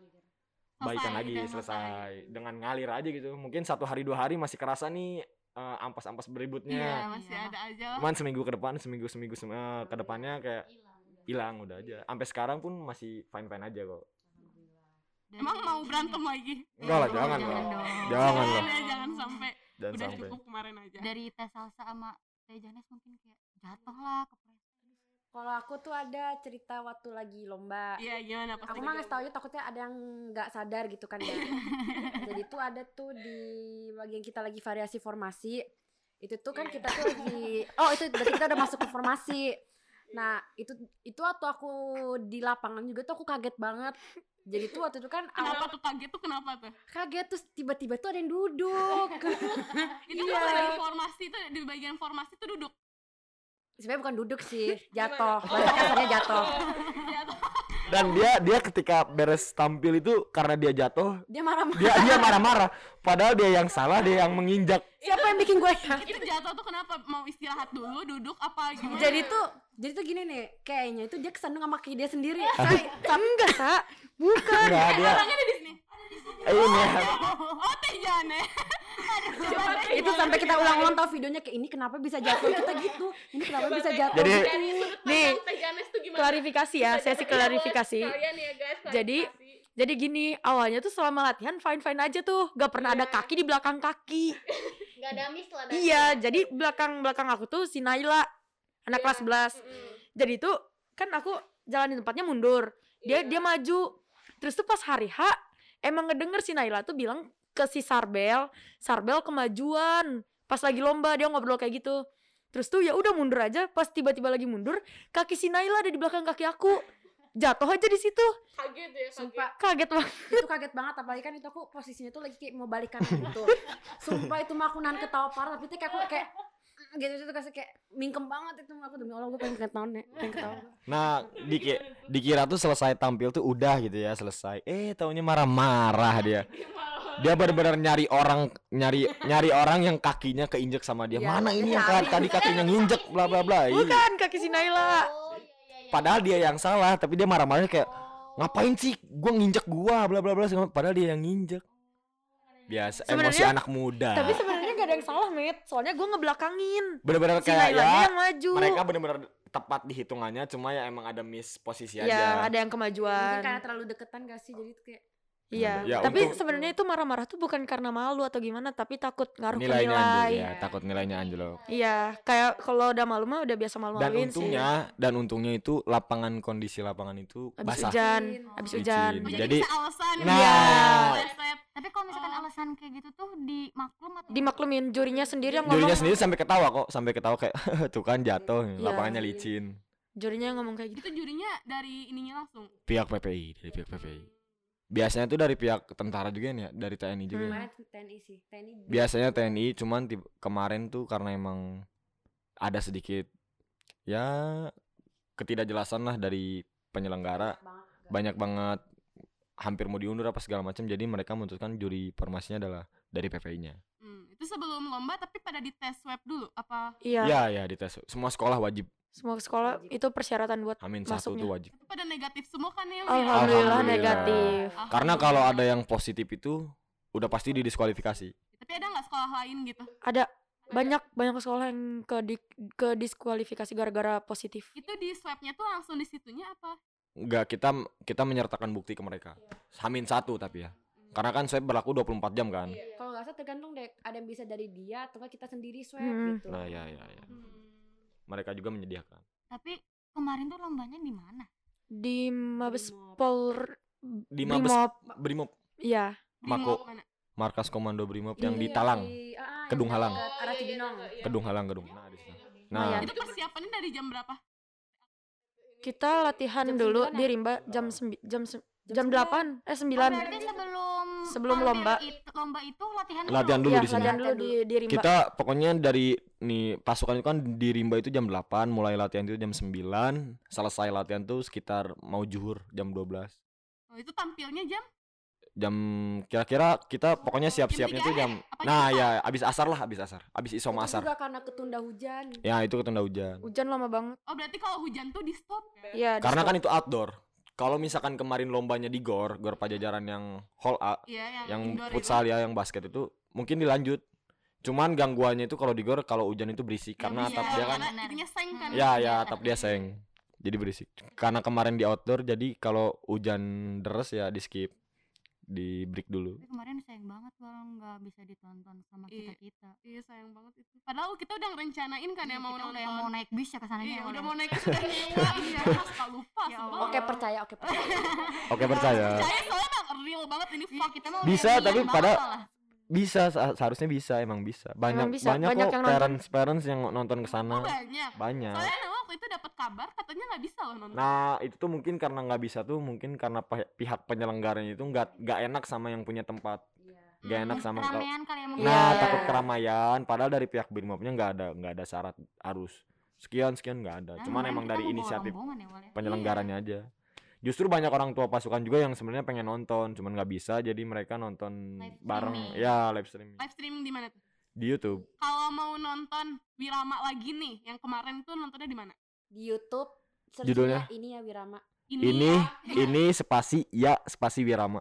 baikan Selesai, lagi udah selesai dengan ngalir aja gitu mungkin satu hari dua hari masih kerasa nih eh, ampas-ampas beributnya Iya, masih Iya. ada aja lah. cuman seminggu ke depan seminggu seminggu sem- eh, ke depannya kayak hilang udah aja sampai sekarang pun masih fine fine aja kok Emang mau berantem lagi? enggak lah jangan jangan lah dong. jangan lah jangan sampai. dan Udah sampai cukup kemarin aja. Dari Teh Salsa sama Teh Janes mungkin kayak jatuh lah ke Kalau aku tuh ada cerita waktu lagi lomba. Iya, gimana pas Aku mah ngasih tau takutnya ada yang nggak sadar gitu kan ya. Jadi tuh ada tuh di bagian kita lagi variasi formasi. Itu tuh kan kita tuh lagi oh itu berarti kita udah masuk ke formasi. Nah, itu itu waktu aku di lapangan juga tuh aku kaget banget. Jadi tuh waktu itu kan Kenapa awal tuh kaget tuh kenapa tuh? kaget terus tiba-tiba tuh ada yang duduk. Itu Iya. lagi formasi tuh di bagian formasi tuh duduk. Sebenarnya bukan duduk sih, jatuh. Bahasa kasarnya jatuh. Dan dia dia ketika beres tampil itu karena dia jatuh Dia marah-marah. dia dia marah-marah padahal dia yang salah dia yang menginjak Siapa yang bikin gue ya? Itu jatuh tuh kenapa? Mau istirahat dulu, duduk apa gimana? Jadi tuh jadi tuh gini nih, kayaknya itu dia kesandung sama kaki dia sendiri. Sa, sa- enggak, Sa. Bukan. enggak dia orangnya ada di sini. Ini ya. Oh, Teh Jane. itu sampai kita ulang-ulang tau videonya kayak ini kenapa bisa jatuh kita gitu. Ini kenapa bisa jatuh. Jadi- Nih, klarifikasi ya, sesi klarifikasi. Ya guys, Jadi- klarifikasi. Jadi gini, awalnya tuh selama latihan fine-fine aja tuh, gak pernah ada Iya. kaki di belakang kaki. Nggak ada miss lah. Iya, jadi belakang belakang aku tuh si Naila, anak Iya. kelas 11. Jadi tuh kan aku jalan di tempatnya mundur. Dia Iya. dia maju. Terus tuh pas hari H emang ngedenger si Naila tuh bilang ke si Sarbel, Sarbel kemajuan. Pas lagi lomba dia ngobrol kayak gitu. terus tuh ya udah mundur aja pas tiba-tiba lagi mundur kaki si Naila ada di belakang kaki aku. Jatuh aja di situ. Kaget ya Sumpah. Kaget banget. Itu kaget banget apalagi kan itu aku posisinya tuh lagi kayak mau balikan gitu. Sumpah itu mah aku nahan ketawa parah tapi tuh kayak aku kayak gitu itu kasih kayak mingkem banget itu aku demi Allah gue pengen ketawa nih pengen ketawa Nah, diki, dikira tuh selesai tampil tuh udah gitu ya, selesai. Eh, taunya marah-marah dia. Dia benar-benar nyari orang nyari nyari orang yang kakinya keinjek sama dia. Iya, Mana ini yang nyari. ka- tadi kakinya nginjek bla bla bla. Ih, bukan kaki si Naila Padahal dia yang salah, tapi dia marah-marahnya kayak ngapain sih gua nginjek gua bla bla bla padahal dia yang nginjek. Biasa emosi Sebenarnya- anak muda. tapi sebenarnya gak ada yang salah met soalnya gue ngebelakangin. Bener-bener si kayak ya yang maju. mereka bener-bener tepat di hitungannya cuma ya emang ada miss posisi ya aja. ada yang mungkin kemajuan karena terlalu deketan gak sih? Jadi kayak Iya, Ya, tapi untuk- sebenarnya itu marah-marah tuh bukan karena malu atau gimana, tapi takut ngaruh ke Nilainya anjlok nilai. ya, takut nilainya anjlok. Iya, kayak kalau udah malu mah udah biasa dan malu-maluin sih. untungnya dan untungnya itu lapangan kondisi lapangan itu Abis basah hujan, Licin. abis Licin. hujan. jadi, Jadi- bisa alasan Nah. ya. Tapi kalau misalkan Oh. alasan kayak gitu tuh dimaklum atau Dimaklumin jurinya sendiri yang jurinya ngomong. sendiri sampai ketawa kok sampai ketawa kayak tuh kan jatuh Iya. lapangannya licin Jurinya yang ngomong kayak gitu. itu jurinya dari ininya langsung pihak PPI dari pihak PPI biasanya tuh dari pihak tentara juga nih ya dari TNI juga Hmm. ya. TNI sih TNI biasanya TNI cuman tib- kemarin tuh karena emang ada sedikit ya ketidakjelasan lah dari penyelenggara banget banyak banget hampir mau diundur apa segala macam jadi mereka memutuskan juri formasinya adalah dari PPI-nya. Hmm, itu sebelum lomba tapi pada dites swab dulu apa Iya, Ya ya dites semua sekolah wajib semua sekolah itu persyaratan buat Amin satu Masuknya. tuh wajib. itu pada negatif semua kan ya Alhamdulillah, Alhamdulillah. negatif. Karena kalau ada yang positif itu udah pasti didiskualifikasi. tapi ada nggak sekolah lain gitu Ada banyak banyak sekolah yang ke di, ke diskualifikasi gara-gara positif. itu di swabnya tuh langsung di situnya apa Enggak kita kita menyertakan bukti ke mereka. Hamin satu tapi ya. Karena kan swab berlaku 24 jam kan. kalau nggak salah tergantung deh ada yang bisa dari dia atau kita sendiri swab Hmm. gitu Nah ya ya ya. Hmm. Mereka juga menyediakan. tapi kemarin tuh lombanya di mana? Di Mabes Brimob. Pol Di Mabes Brimob. Brimob Iya, Di Mako. Markas komando Brimob yang di Iya, Talang, di- Kedung Halang. dekat arah Cibinong Kedung Halang Kedung. Nah, di situ. Nah, Lumayan. itu persiapannya dari jam berapa kita latihan dulu 9 di ya? Rimba jam jam Jam jam 8 eh 9. Oh, sebelum lomba. itu, lomba itu latihan Latihan dulu Iya, di sini. latihan dulu di di Rimba. kita pokoknya dari nih pasukan itu kan di Rimba itu jam 8, mulai latihan itu jam 9, selesai latihan tuh sekitar mau juhur jam 12. oh itu tampilnya jam Jam kira-kira kita pokoknya siap-siapnya tuh jam Apa Nah, jam ya abis asar lah, abis asar. Abis isom itu asar. juga karena ketunda hujan Ya, itu ketunda hujan. Hujan lama banget. oh berarti kalau hujan tuh di stop Iya, di Karena stop. kan itu outdoor. Kalau misalkan kemarin lombanya di GOR, GOR Pajajaran yang hall A, iya yang, yang futsal ya, yang basket itu mungkin dilanjut. Cuman gangguannya itu kalau di GOR kalau hujan itu berisik karena itu. atap Iya, dia kan karena kan ya ya atap dia seng. Jadi berisik. Karena kemarin di outdoor jadi kalau hujan deres ya di skip. Di break dulu. Tapi kemarin sayang banget kalau nggak bisa ditonton sama Iya. kita kita. iya sayang banget itu padahal kita udah ngerencanain kan ya mau kita nonton udah yang mau naik bis ya ke sananya iya ya, udah mau naik sudah nyewa iya suka lupa Ya oke percaya oke percaya Oke percaya. percaya soalnya emang real banget ini Iya, fuck kita mau Bisa, tapi pada-. Bisa sa- seharusnya bisa emang bisa. Banyak bisa. banyak, Banyak kok yang nonton. parents parents yang nonton ke oh, sana. banyak Banyak. soalnya waktu itu dapat kabar katanya nggak bisa loh nonton Nah itu tuh mungkin karena nggak bisa tuh mungkin karena pi- pihak penyelenggaranya itu nggak nggak enak sama yang punya tempat, nggak enak Hmm, sama keramaian kali ya mungkin. Nah Iya. takut keramaian, padahal dari pihak Brimobnya nggak ada nggak ada syarat harus sekian sekian nggak ada. Nah, Cuman emang dari inisiatif ya, ya. penyelenggaranya aja. Justru banyak orang tua pasukan juga yang sebenarnya pengen nonton, cuman nggak bisa, jadi mereka nonton Live bareng, streaming. ya live streaming live streaming di mana tuh di YouTube. kalau mau nonton Wirama lagi nih yang kemarin tuh nontonnya di mana di YouTube Judulnya? searchnya ini ya Wirama Ini ya. ini spasi ya spasi Wirama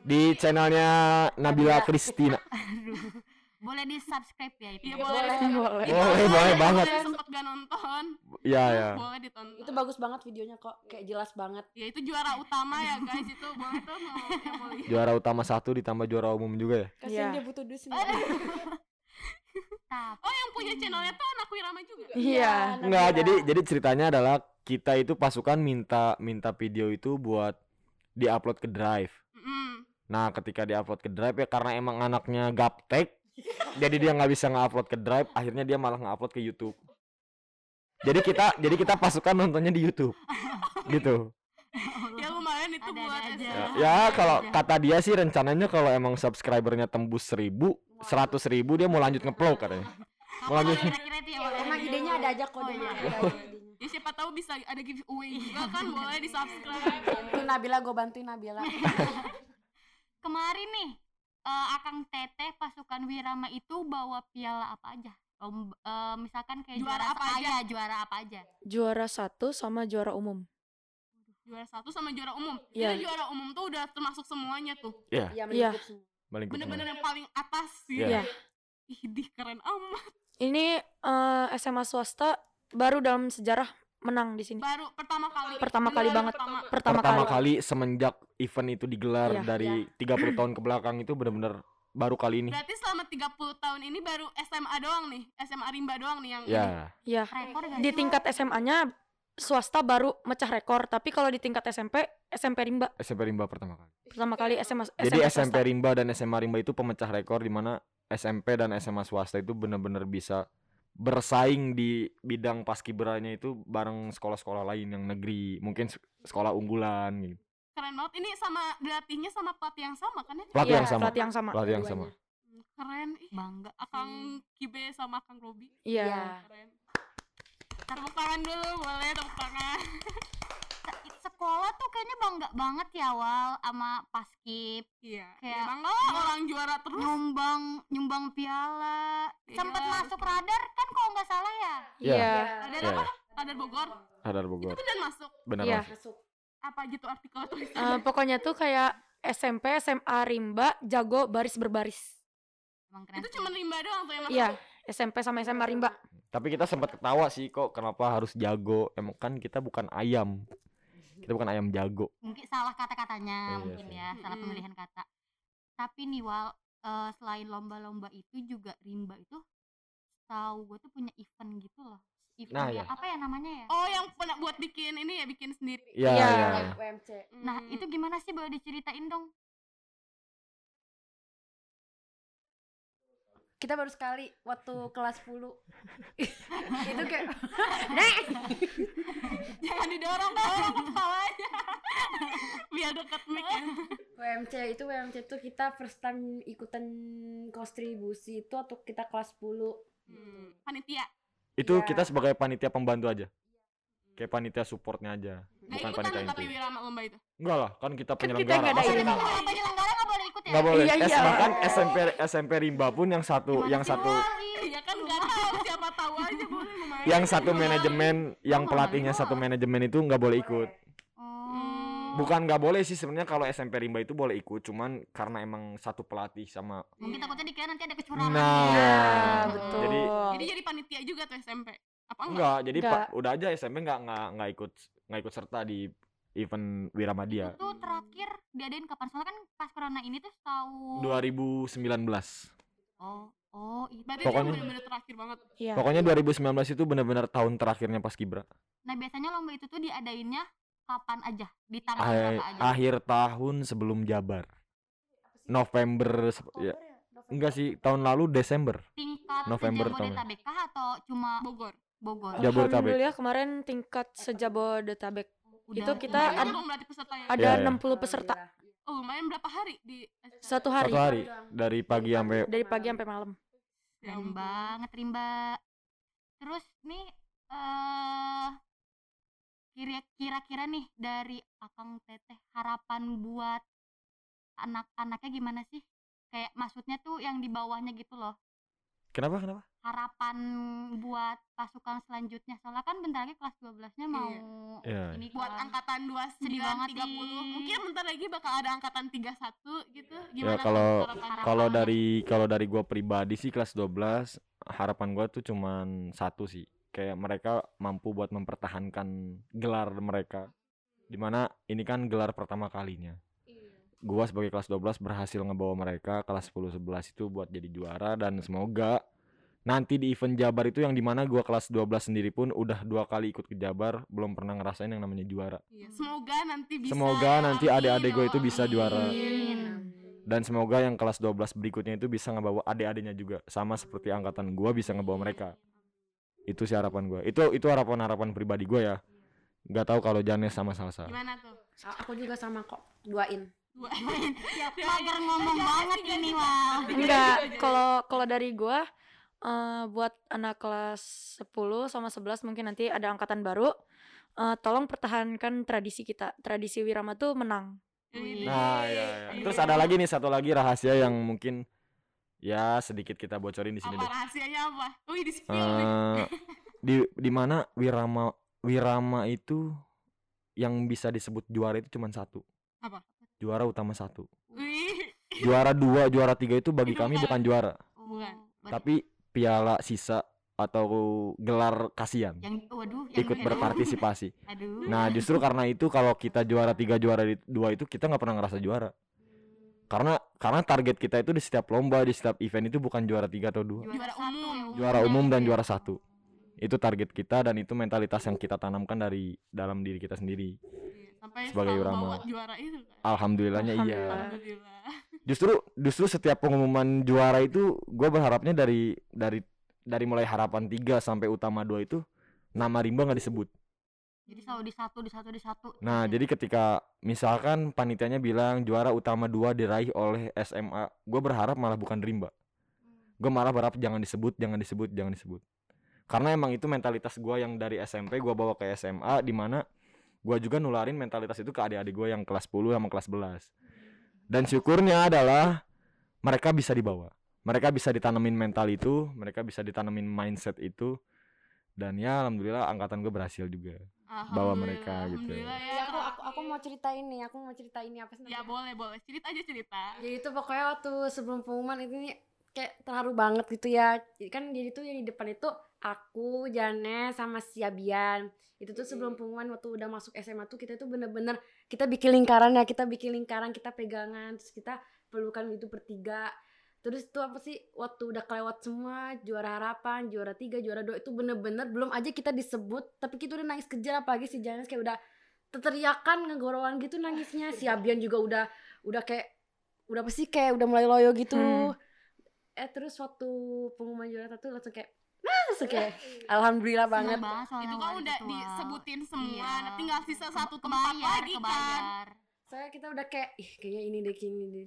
di channelnya Nabila Kristina. Boleh di subscribe ya itu. Iya ya. boleh. Boleh. Boleh, boleh banget. Sempet gak nonton. Iya ya. Boleh ditonton. itu bagus banget videonya kok kayak jelas banget Ya itu juara utama ya guys itu boleh tuh mau yang mau lihat. Juara utama satu ditambah juara umum juga ya. kasian Iya. dia butuh duit sendiri Tapi Oh yang punya channelnya tuh anak Wirama juga. Iya. Enggak, jadi jadi ceritanya adalah kita itu pasukan minta minta video itu buat diupload ke Drive. Mm-mm. Nah, ketika diupload ke Drive ya karena emang anaknya gaptek, jadi dia nggak bisa ngupload ke Drive, akhirnya dia malah ngupload ke YouTube. jadi kita jadi kita pasukan nontonnya di YouTube gitu ya lumayan itu Ada-ada buat aja. SMA. ya kalau Ada. kata dia sih rencananya kalau emang subscribernya tembus seribu seratus ribu dia mau lanjut ngevlog katanya mau lanjut Kira-kira itu ya Wak? Emang idenya ada aja kok Oh, iya. Ada ya siapa tahu bisa ada giveaway juga kan boleh di subscribe Bantuin Nabila, gue bantuin Nabila. Kemarin nih eh, Akang Teteh pasukan Wirama itu bawa piala apa aja? Lomba- eh, misalkan kayak Juara juara, apa apa aja? aja? Juara apa aja? Juara satu sama juara umum. juara satu sama juara umum Iya. itu juara umum tuh udah termasuk semuanya tuh ya Iya, Iya. balik ke bener-bener yang paling atas gitu Iya. Iya. ih keren amat Ini eh, SMA swasta baru dalam sejarah menang di sini. baru pertama kali Pertama kali banget. pertama. Pertama, pertama kali. kali semenjak event itu digelar Iya. dari 30 tahun ke belakang itu benar-benar baru kali ini berarti selama 30 tahun ini baru SMA doang nih SMA Rimba doang nih yang ini. ya Ya. Rekor gak Di tingkat SMA-nya swasta baru mecah rekor, tapi kalau di tingkat SMP, SMP Rimba SMP Rimba pertama kali pertama kali SMA Jadi swasta. SMP Rimba dan SMA Rimba itu pemecah rekor di mana SMP dan SMA swasta itu benar-benar bisa bersaing di bidang paskibranya itu bareng sekolah-sekolah lain yang negeri, mungkin se- sekolah unggulan gitu. keren banget ini sama dilatihnya sama pelatih yang sama kan ya Pelatih Iya, yang sama. pelatih yang sama. Pelatih yang sama. Hmm, keren ih Bangga Akang sih. Kibe sama Akang Robi Iya. Iya. keren tepuk tangan dulu boleh tepuk tangan Sekolah tuh kayaknya bangga banget ya awal sama paskib iya Kayak- ya bangga lah orang juara terus nyumbang nyumbang piala sempat Iya. masuk radar kan kalau nggak salah ya Iya. Iya. ada Iya. apa ada Bogor Sadar itu Bogor. benar masuk Benar. Mas. Masuk. apa gitu artikel tulis Eh, pokoknya tuh kayak SMP, SMA Rimba jago baris berbaris. emang keren itu cuma Rimba doang tuh yang masuk Iya, SMP sama SMA Rimba. Tapi kita sempat ketawa sih kok kenapa harus jago? Emang kan kita bukan ayam. Kita bukan ayam jago. mungkin salah kata-katanya Iya mungkin ya salah Mm-mm. pemilihan kata tapi nih wal eh, selain lomba-lomba itu juga rimba itu tahu gue tuh punya event gitu loh event Nah, ya. apa ya namanya ya oh yang pernah buat bikin ini ya bikin sendiri Iya, Iya. iya. WMC. nah Hmm. itu gimana sih boleh diceritain dong Kita baru sekali waktu kelas 10. itu kayak jangan didorong dorong kepalanya biar dekat mic ya WMC itu WMC itu kita first time ikutan kontribusi itu waktu kita kelas 10. Hmm, panitia Itu Iya. kita sebagai panitia pembantu aja. Kayak panitia supportnya aja. nggak Bukan ikutan panitia inti. lomba itu Enggak lah, kan kita Kan kita penyelenggara. nggak ada ini. kita- penyelenggara nggak boleh ikut ya nggak boleh Iya, iya. bahkan SMP SMP Rimba pun yang satu Gimana yang satu Wal? ya kan nggak tahu siapa tahu aja boleh lumayan yang satu manajemen yang pelatihnya satu manajemen itu nggak boleh ikut Oh. bukan nggak boleh sih sebenarnya kalau SMP Rimba itu boleh ikut cuman karena emang satu pelatih sama mungkin takutnya dikira nanti ada kecurangan Nah. ya. Nah, betul. Jadi jadi jadi panitia juga tuh SMP apa enggak enggak jadi Nggak. pak udah aja SMP nggak nggak nggak ikut nggak ikut serta di event Wiramadia itu tuh terakhir diadain kapan? Soalnya kan pas corona ini tuh tahu 2019 oh oh itu berarti Pokoknya- itu bener-bener terakhir banget. Iya. pokoknya 2019 itu benar-benar tahun terakhirnya pas Kibra. Nah biasanya lomba itu tuh diadainnya kapan aja? Di tanggal Ah- berapa aja? akhir tahun sebelum Jabar. November sep- ya. Enggak sih tahun lalu Desember. Tingkat November tahun. Atau cuma Bogor Bogor. Jabodetabek. Alhamdulillah kemarin tingkat sejabodetabek. Udah. Itu kita ad- pesertanya ada Iya, iya. 60 peserta. Oh lumayan berapa hari di satu hari. Satu hari. Dari pagi sampai dari pagi sampai malam. Ya keren banget Rimba. Terus nih eh kira- kira-kira nih dari Akang Teteh harapan buat anak-anaknya gimana sih? Kayak maksudnya tuh yang di bawahnya gitu loh kenapa kenapa? Harapan buat pasukan selanjutnya soalnya kan bentar lagi kelas 12 nya mau Iya. ini buat kan. angkatan 29 Sedih banget 30 nih. mungkin bentar lagi bakal ada angkatan 31 gitu. Ya gimana tuh kalau kalau dari kalau dari gua pribadi sih kelas 12 harapan gua tuh cuman satu sih. Kayak mereka mampu buat mempertahankan gelar mereka. Di mana ini kan gelar pertama kalinya gua sebagai kelas 12 berhasil ngebawa mereka kelas 10 11 itu buat jadi juara dan semoga nanti di event Jabar itu yang di mana gua kelas 12 sendiri pun udah dua kali ikut ke Jabar belum pernah ngerasain yang namanya juara Iya, semoga nanti bisa Semoga ya, nanti amin, adik-adik gue ya itu bisa amin. juara. Amin. dan semoga yang kelas 12 berikutnya itu bisa ngebawa adik-adiknya juga sama seperti angkatan gua bisa ngebawa mereka itu sih harapan gue itu itu harapan harapan pribadi gue ya nggak tahu kalau Janes sama Salsa Gimana tuh? Aku juga sama kok duain Dua. Ya, Ya, mager ngomong banget ya, ini Wal ya, Enggak, kalau kalau dari gua eh, buat anak kelas 10 sama 11 mungkin nanti ada angkatan baru. eh, tolong pertahankan tradisi kita. Tradisi Wirama tuh menang. Nah ya, ya. Terus ada lagi nih satu lagi rahasia yang mungkin ya sedikit kita bocorin di sini apa deh rahasianya apa? Wih, di spill nih. Eh, di di mana Wirama Wirama itu yang bisa disebut juara itu cuma satu Apa? Juara utama satu. Juara dua juara tiga itu bagi Itu kami bukan. bukan juara. Bukan. berarti tapi piala sisa atau gelar kasihan yang waduh yang ikut berpartisipasi. Aduh. Nah justru karena itu kalau kita juara tiga juara dua itu kita nggak pernah ngerasa juara. Karena karena target kita itu di setiap lomba di setiap event itu bukan juara tiga atau dua. Juara umum. juara umum dan juara satu. Itu target kita dan itu mentalitas yang kita tanamkan dari dalam diri kita sendiri. Iya, Sampai Sebagai bawa juara itu kan. alhamdulillahnya iya. Alhamdulillah. Justru justru setiap pengumuman juara itu gue berharapnya dari dari dari mulai harapan tiga sampai utama dua itu nama rimba nggak disebut. Jadi selalu di satu di satu di satu. Nah ya. jadi ketika misalkan panitianya bilang juara utama dua diraih oleh SMA gue berharap malah bukan rimba. Gue malah berharap jangan disebut jangan disebut jangan disebut. Karena emang itu mentalitas gue yang dari SMP gue bawa ke SMA di mana gue juga nularin mentalitas itu ke adik-adik gue yang kelas 10 sama kelas 11 dan syukurnya adalah mereka bisa dibawa mereka bisa ditanemin mental itu mereka bisa ditanemin mindset itu dan ya alhamdulillah angkatan gue berhasil juga Bawa mereka gitu. Alhamdulillah ya. ya aku aku aku mau cerita ini aku mau cerita ini apa sih Ya boleh boleh cerita aja cerita. jadi itu pokoknya waktu sebelum pengumuman itu nih kayak terharu banget gitu ya. Jadi kan jadi tuh yang di depan itu aku Jane sama si Abian. Itu tuh sebelum pengumuman waktu udah masuk SMA tuh kita tuh bener-bener kita bikin lingkaran ya kita bikin lingkaran kita pegangan terus kita pelukan gitu bertiga. Terus itu apa sih waktu udah kelewat semua juara harapan juara tiga juara dua itu bener-bener belum aja kita disebut tapi kita udah nangis kejar apalagi si Janes kayak udah teriakan ngegorowan gitu nangisnya. Si Abian juga udah udah kayak udah apa sih kayak udah mulai loyo gitu. Hmm. Eh terus waktu pengumuman juara satu langsung kayak nah langsung kayak alhamdulillah banget banget Itu kan udah gitu, disebutin semua. Iya. Nah, tinggal sisa satu tempat kebayar lagi kan. kebayar saya kita udah kayak ih kayaknya ini deh kayaknya ini deh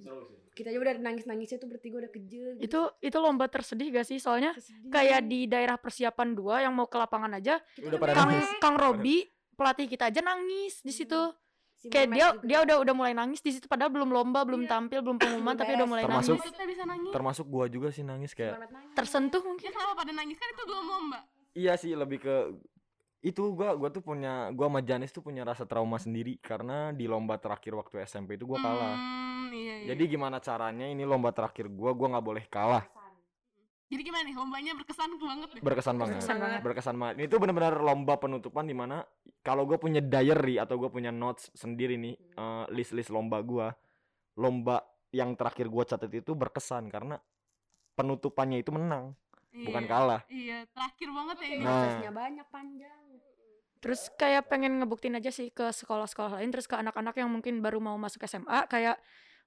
kita aja udah nangis nangisnya tuh bertiga udah kejer gitu. Itu itu lomba tersedih gak sih? Soalnya Kesedih. kayak di daerah persiapan dua yang mau ke lapangan aja, Kita Udah Kang nangis. Kang Robi pelatih kita aja nangis di situ. Si Kayak dia juga. dia udah udah mulai nangis di situ padahal belum lomba, belum Iya. tampil, belum pengumuman tapi udah mulai Termasuk- nangis. Bisa nangis. termasuk gua juga sih nangis kayak nangis. Tersentuh Ya mungkin. kenapa pada nangis kan itu belum lomba. iya sih lebih ke itu gua gua tuh punya gua sama Janis tuh punya rasa trauma sendiri karena di lomba terakhir waktu SMP itu gua kalah Hmm, iya, iya. jadi gimana caranya ini lomba terakhir gua gua nggak boleh kalah Jadi gimana nih lombanya berkesan banget deh. berkesan banget Berkesan banget. berkesan banget ini tuh benar-benar lomba penutupan di mana kalau gue punya diary atau gue punya notes sendiri nih eh, list-list lomba gua lomba yang terakhir gua catat itu berkesan karena penutupannya itu menang bukan Iya. kalah Iya, terakhir banget ya ini. Nah. prosesnya banyak panjang Terus kayak pengen ngebuktiin aja sih ke sekolah-sekolah lain terus ke anak-anak yang mungkin baru mau masuk SMA kayak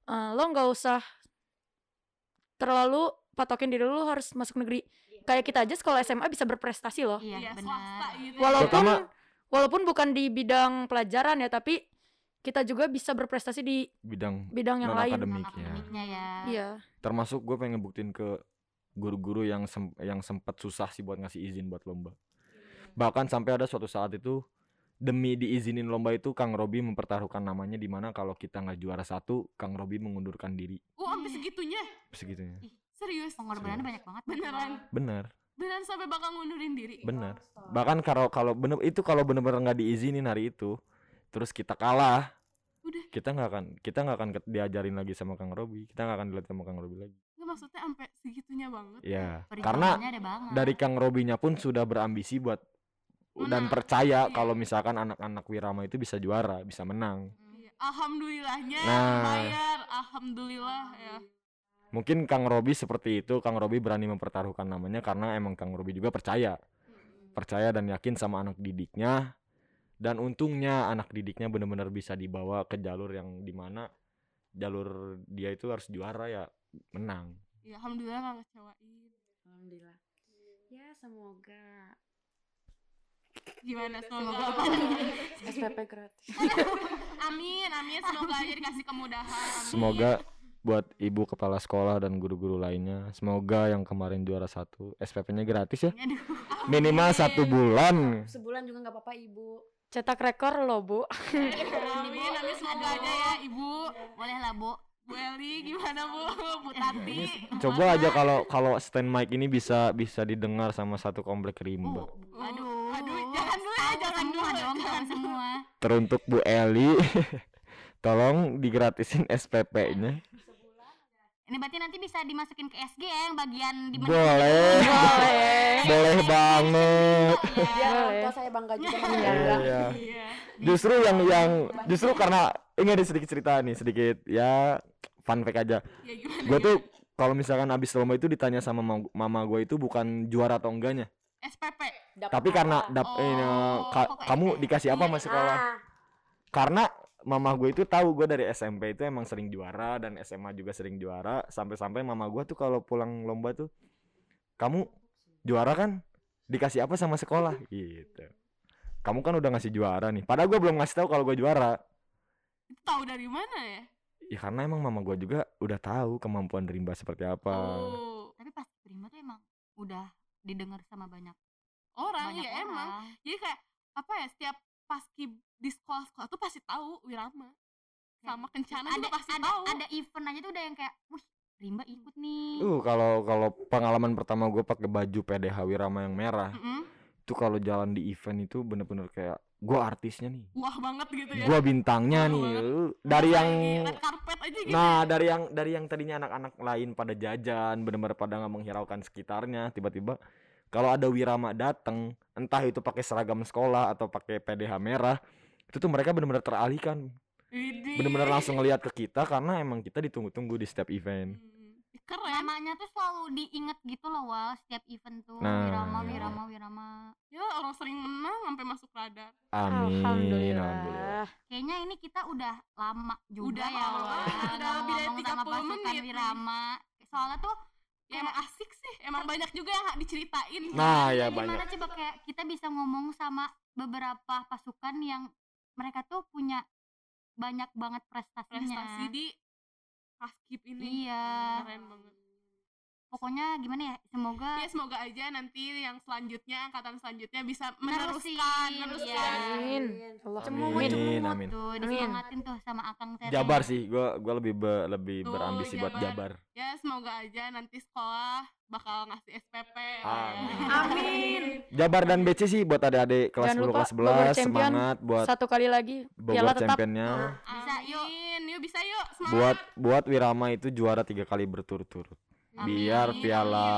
eh, lo nggak usah terlalu patokin diri lo harus masuk negeri. Kayak kita aja sekolah SMA bisa berprestasi loh. iya Iya, benar gitu. Walaupun walaupun bukan di bidang pelajaran ya, tapi kita juga bisa berprestasi di bidang bidang yang lain. akademik ya akademiknya ya Iya. termasuk gue pengen buktiin ke guru-guru yang sem- yang sempat susah sih buat ngasih izin buat lomba bahkan sampai ada suatu saat itu demi diizinin lomba itu Kang Robi mempertaruhkan namanya di mana kalau kita nggak juara satu Kang Robi mengundurkan diri Oh, sampai segitunya. segitunya Serius. pengorbanannya banyak banget Beneran. benar Beneran sampai bakal ngundurin diri. benar bahkan kalau kalau bener itu kalau bener-bener nggak diizinin hari itu terus kita kalah Udah. kita nggak akan kita nggak akan diajarin lagi sama Kang Robi kita nggak akan dilihat sama Kang Robi lagi Nggak maksudnya sampai segitunya banget. ya karena banget dari Kang Robinya pun sudah berambisi buat dan Menang. percaya Iya. kalau misalkan anak-anak Wirama itu bisa juara, bisa menang. Iya. Alhamdulillahnya Nah. bayar. Alhamdulillah ya. Mungkin Kang Robi seperti itu, Kang Robi berani mempertaruhkan namanya karena emang Kang Robi juga percaya. Percaya dan yakin sama anak didiknya. Dan untungnya anak didiknya benar-benar bisa dibawa ke jalur yang di mana jalur dia itu harus juara ya menang. Ya, alhamdulillah nggak ngecewain. alhamdulillah ya semoga gimana semoga Semoga apa SPP gratis amin amin semoga aja dikasih kemudahan amin. Semoga buat ibu kepala sekolah dan guru-guru lainnya, semoga yang kemarin juara satu SPP-nya gratis ya. Aduh. Minimal satu bulan. sebulan juga nggak apa-apa ibu Cetak rekor loh, Bu. amin amin semoga aja ya ibu Boleh lah, Bu. Bu Eli gimana bu Bu Tati Coba aja kalau kalau stand mic ini bisa bisa didengar sama satu komplek rimba. Aduh. aduh jangan dulu ya jangan semua dulu dong, jangan semua. Teruntuk Bu Eli, tolong digratisin SPP-nya. Ini berarti nanti bisa dimasukin ke SG ya yang bagian di Boleh. Boleh. Boleh banget. Boleh. tua saya bangga juga bangga Iya. iya Justru yang yang justru karena ini ada sedikit cerita nih, sedikit ya fun fact aja. ya Gue tuh kalau misalkan abis lomba itu ditanya sama mama, mama gue itu bukan juara atau enggaknya, SPP tapi karena dap, Oh, ini, ka- pokoknya kamu kayak- dikasih apa iya, sama sekolah? Ah, Karena mama gue itu tahu gue dari SMP itu emang sering juara dan SMA juga sering juara, sampai-sampai mama gue tuh kalau pulang lomba tuh, kamu juara kan? Dikasih apa sama sekolah? Gitu. Kamu kan udah ngasih juara nih. Padahal gue belum ngasih tahu kalau gue juara. itu tahu dari mana ya Ya karena emang mama gue juga udah tahu kemampuan Rimba seperti apa. oh Tapi pas Prima tuh emang udah didengar sama banyak orang banyak ya emang orang. jadi kayak apa ya setiap paski di sekolah-sekolah tuh pasti tahu Wirama sama Kencana ada juga pasti ada tahu ada event aja tuh udah yang kayak, wih Rimba ikut nih. Uh kalau kalau pengalaman pertama gue pakai baju PDH Wirama yang merah Mm-mm. itu kalau jalan di event itu bener-bener kayak gue artisnya nih, wah banget gitu ya gue bintangnya Wah nih. banget. Uh, dari Pas yang carpet aja gitu nah dari yang dari yang tadinya anak-anak lain pada jajan bener-bener pada nggak menghiraukan sekitarnya tiba-tiba kalau ada Wirama datang entah itu pakai seragam sekolah atau pakai PDH merah itu tuh mereka bener-bener teralihkan Widih. bener-bener langsung ngeliat ke kita karena emang kita ditunggu-tunggu di setiap event Hmm. keren Namanya tuh selalu diinget gitu loh Wal setiap event tuh Nah, Wirama iya. Wirama Wirama. ya orang sering menang sampai masuk radar amin alhamdulillah. Alhamdulillah. Kayaknya ini kita udah lama juga Udah ya lama Wal banget, udah lebih dari ngomong-ngomong sama 30 pasukan menit. Wirama. Soalnya tuh ya emang asik sih emang banyak juga yang diceritain nah ya gimana banyak coba kayak kita bisa ngomong sama beberapa pasukan yang mereka tuh punya banyak banget prestasinya. prestasi di paskib ini Iya. keren banget Pokoknya gimana ya? Semoga ya semoga aja nanti yang selanjutnya angkatan selanjutnya bisa meneruskan meneruskan Amin. Allah. cemumut Amin, cemumut amin. tuh Amin. disemangatin tuh sama Akang Teteh. Jabar sih, gua gua lebih be- lebih Tuh, berambisi buat Jabar. Jabar. ya semoga aja nanti sekolah bakal ngasih SPP Amin. Amin. Jabar dan BC sih buat adik-adik kelas Jangan 10 lupa, kelas Bogor 11 Champion. semangat buat Satu kali lagi Bogor championnya. Bisa, yuk. Amin. yuk bisa yuk semangat Buat buat Wirama itu juara tiga kali berturut-turut. Amin. Biar piala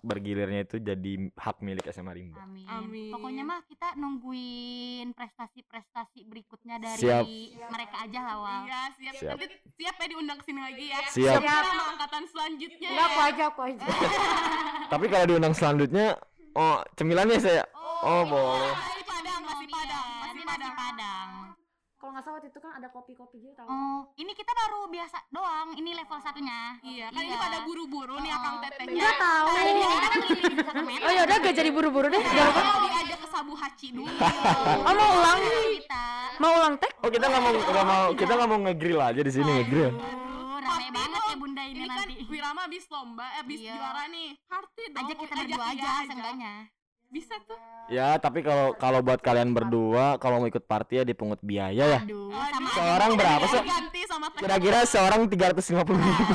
bergilirnya itu jadi hak milik SMA Rimba. Amin. Amin. Pokoknya mah kita nungguin prestasi-prestasi berikutnya dari Siap. mereka aja lah Wal. iya siap. Siap. nanti siap ya diundang ke sini lagi ya Siap. sama angkatan selanjutnya Enggak ya. aku aja aku aja. Tapi kalau diundang selanjutnya oh cemilannya saya oh iya. boleh. Padang nasi padang nasi Nanti nasi padang padang. Kalau nggak salah waktu itu kan ada kopi-kopi gitu tahu. Oh, ini kita baru biasa doang. Ini level satunya. iya kan ini pada buru-buru nih akang tetehnya Enggak tahu. Tadi kan ini. Oh ya udah gak jadi buru-buru deh. Jangan lupa. Mau diajak ke Sabu Haci dulu Oh mau ulang? Kita. Mau ulang tek? Oh kita nggak mau nggak mau kita nggak mau ngegrill aja di sini ngegrill. Rame banget ya bunda ini, ini kan nanti. Wirama abis lomba eh, abis Iya. juara nih party dong Ajak kita Ajak berdua aja seenggaknya. Bisa tuh Ya tapi kalau kalau buat kalian berdua kalau mau ikut party ya dipungut biaya ya. Aduh, Aduh, sama Seorang berapa sih? ganti sama teh Kira-kira seorang 350 ribu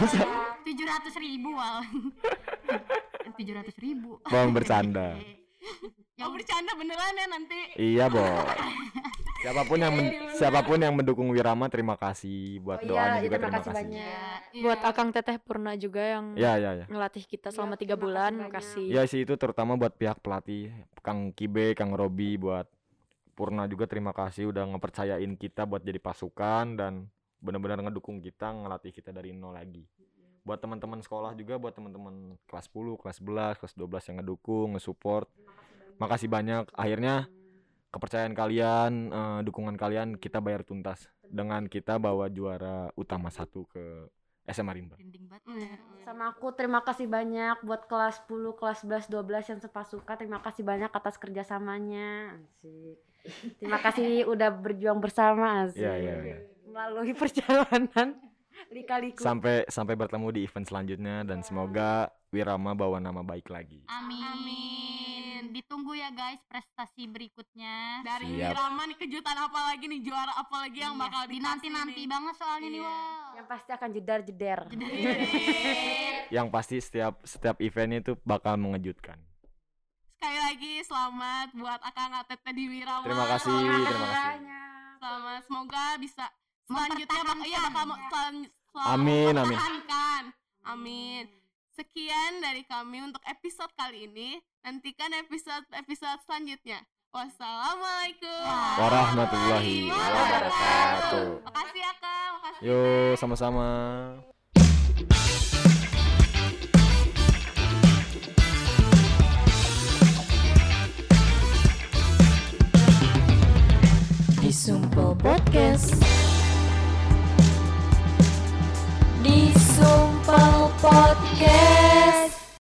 tujuh ratus ribu wal. Tujuh ratus ribu. Bang bercanda. Ya oh bercanda beneran ya nanti Iya boy. Siapa pun yang men- siapa pun yang mendukung Wirama terima kasih buat Oh iya, doanya iya, juga terima terima kasih banyak. Iya. Buat Akang Teteh Purna juga yang Ya ya ya. ngelatih kita selama Iya, tiga terima bulan. kasih. Makasih. Ya sih itu terutama buat pihak pelatih Kang Kibe, Kang Robi buat Purna juga terima kasih udah ngepercayain kita buat jadi pasukan dan benar-benar ngedukung kita ngelatih kita dari nol lagi. Buat teman-teman sekolah juga buat teman-teman kelas 10, kelas 11, kelas 12 yang ngedukung, ngesupport. Makasih banyak. Akhirnya kepercayaan kalian, eh, dukungan kalian kita bayar tuntas dengan kita bawa juara utama satu ke SMA Rimba. Iya. Sama aku terima kasih banyak buat kelas 10, kelas 11, 12 yang sepasukan. Terima kasih banyak atas kerjasamanya. Asik. Terima kasih udah berjuang bersama asik. Iya, iya, iya. Melalui perjalanan lika-liku. Sampai sampai bertemu di event selanjutnya dan semoga Wirama bawa nama baik lagi. Amin. Amin. Ditunggu ya guys prestasi berikutnya. Dari Siap. Wirama nih kejutan apa lagi nih juara apa lagi yang Iya, bakal dinanti-nanti banget soalnya nih Iya. Wal. Yang pasti akan jedar-jeder. Yang pasti setiap setiap event itu bakal mengejutkan. Sekali lagi selamat buat Akang ATT di Wirama. Terima kasih, Selamat. terima kasih. Selamat. Semoga bisa selanjutnya iya bakal mau- selan- selalu Amin, amin. Amin. Sekian dari kami untuk episode kali ini. Nantikan episode-episode selanjutnya. Wassalamualaikum warahmatullahi wabarakatuh. Makasih ya, Kak. Makasih. Yo, sama-sama. di Podcast. Di Sumpel Festival Podcast.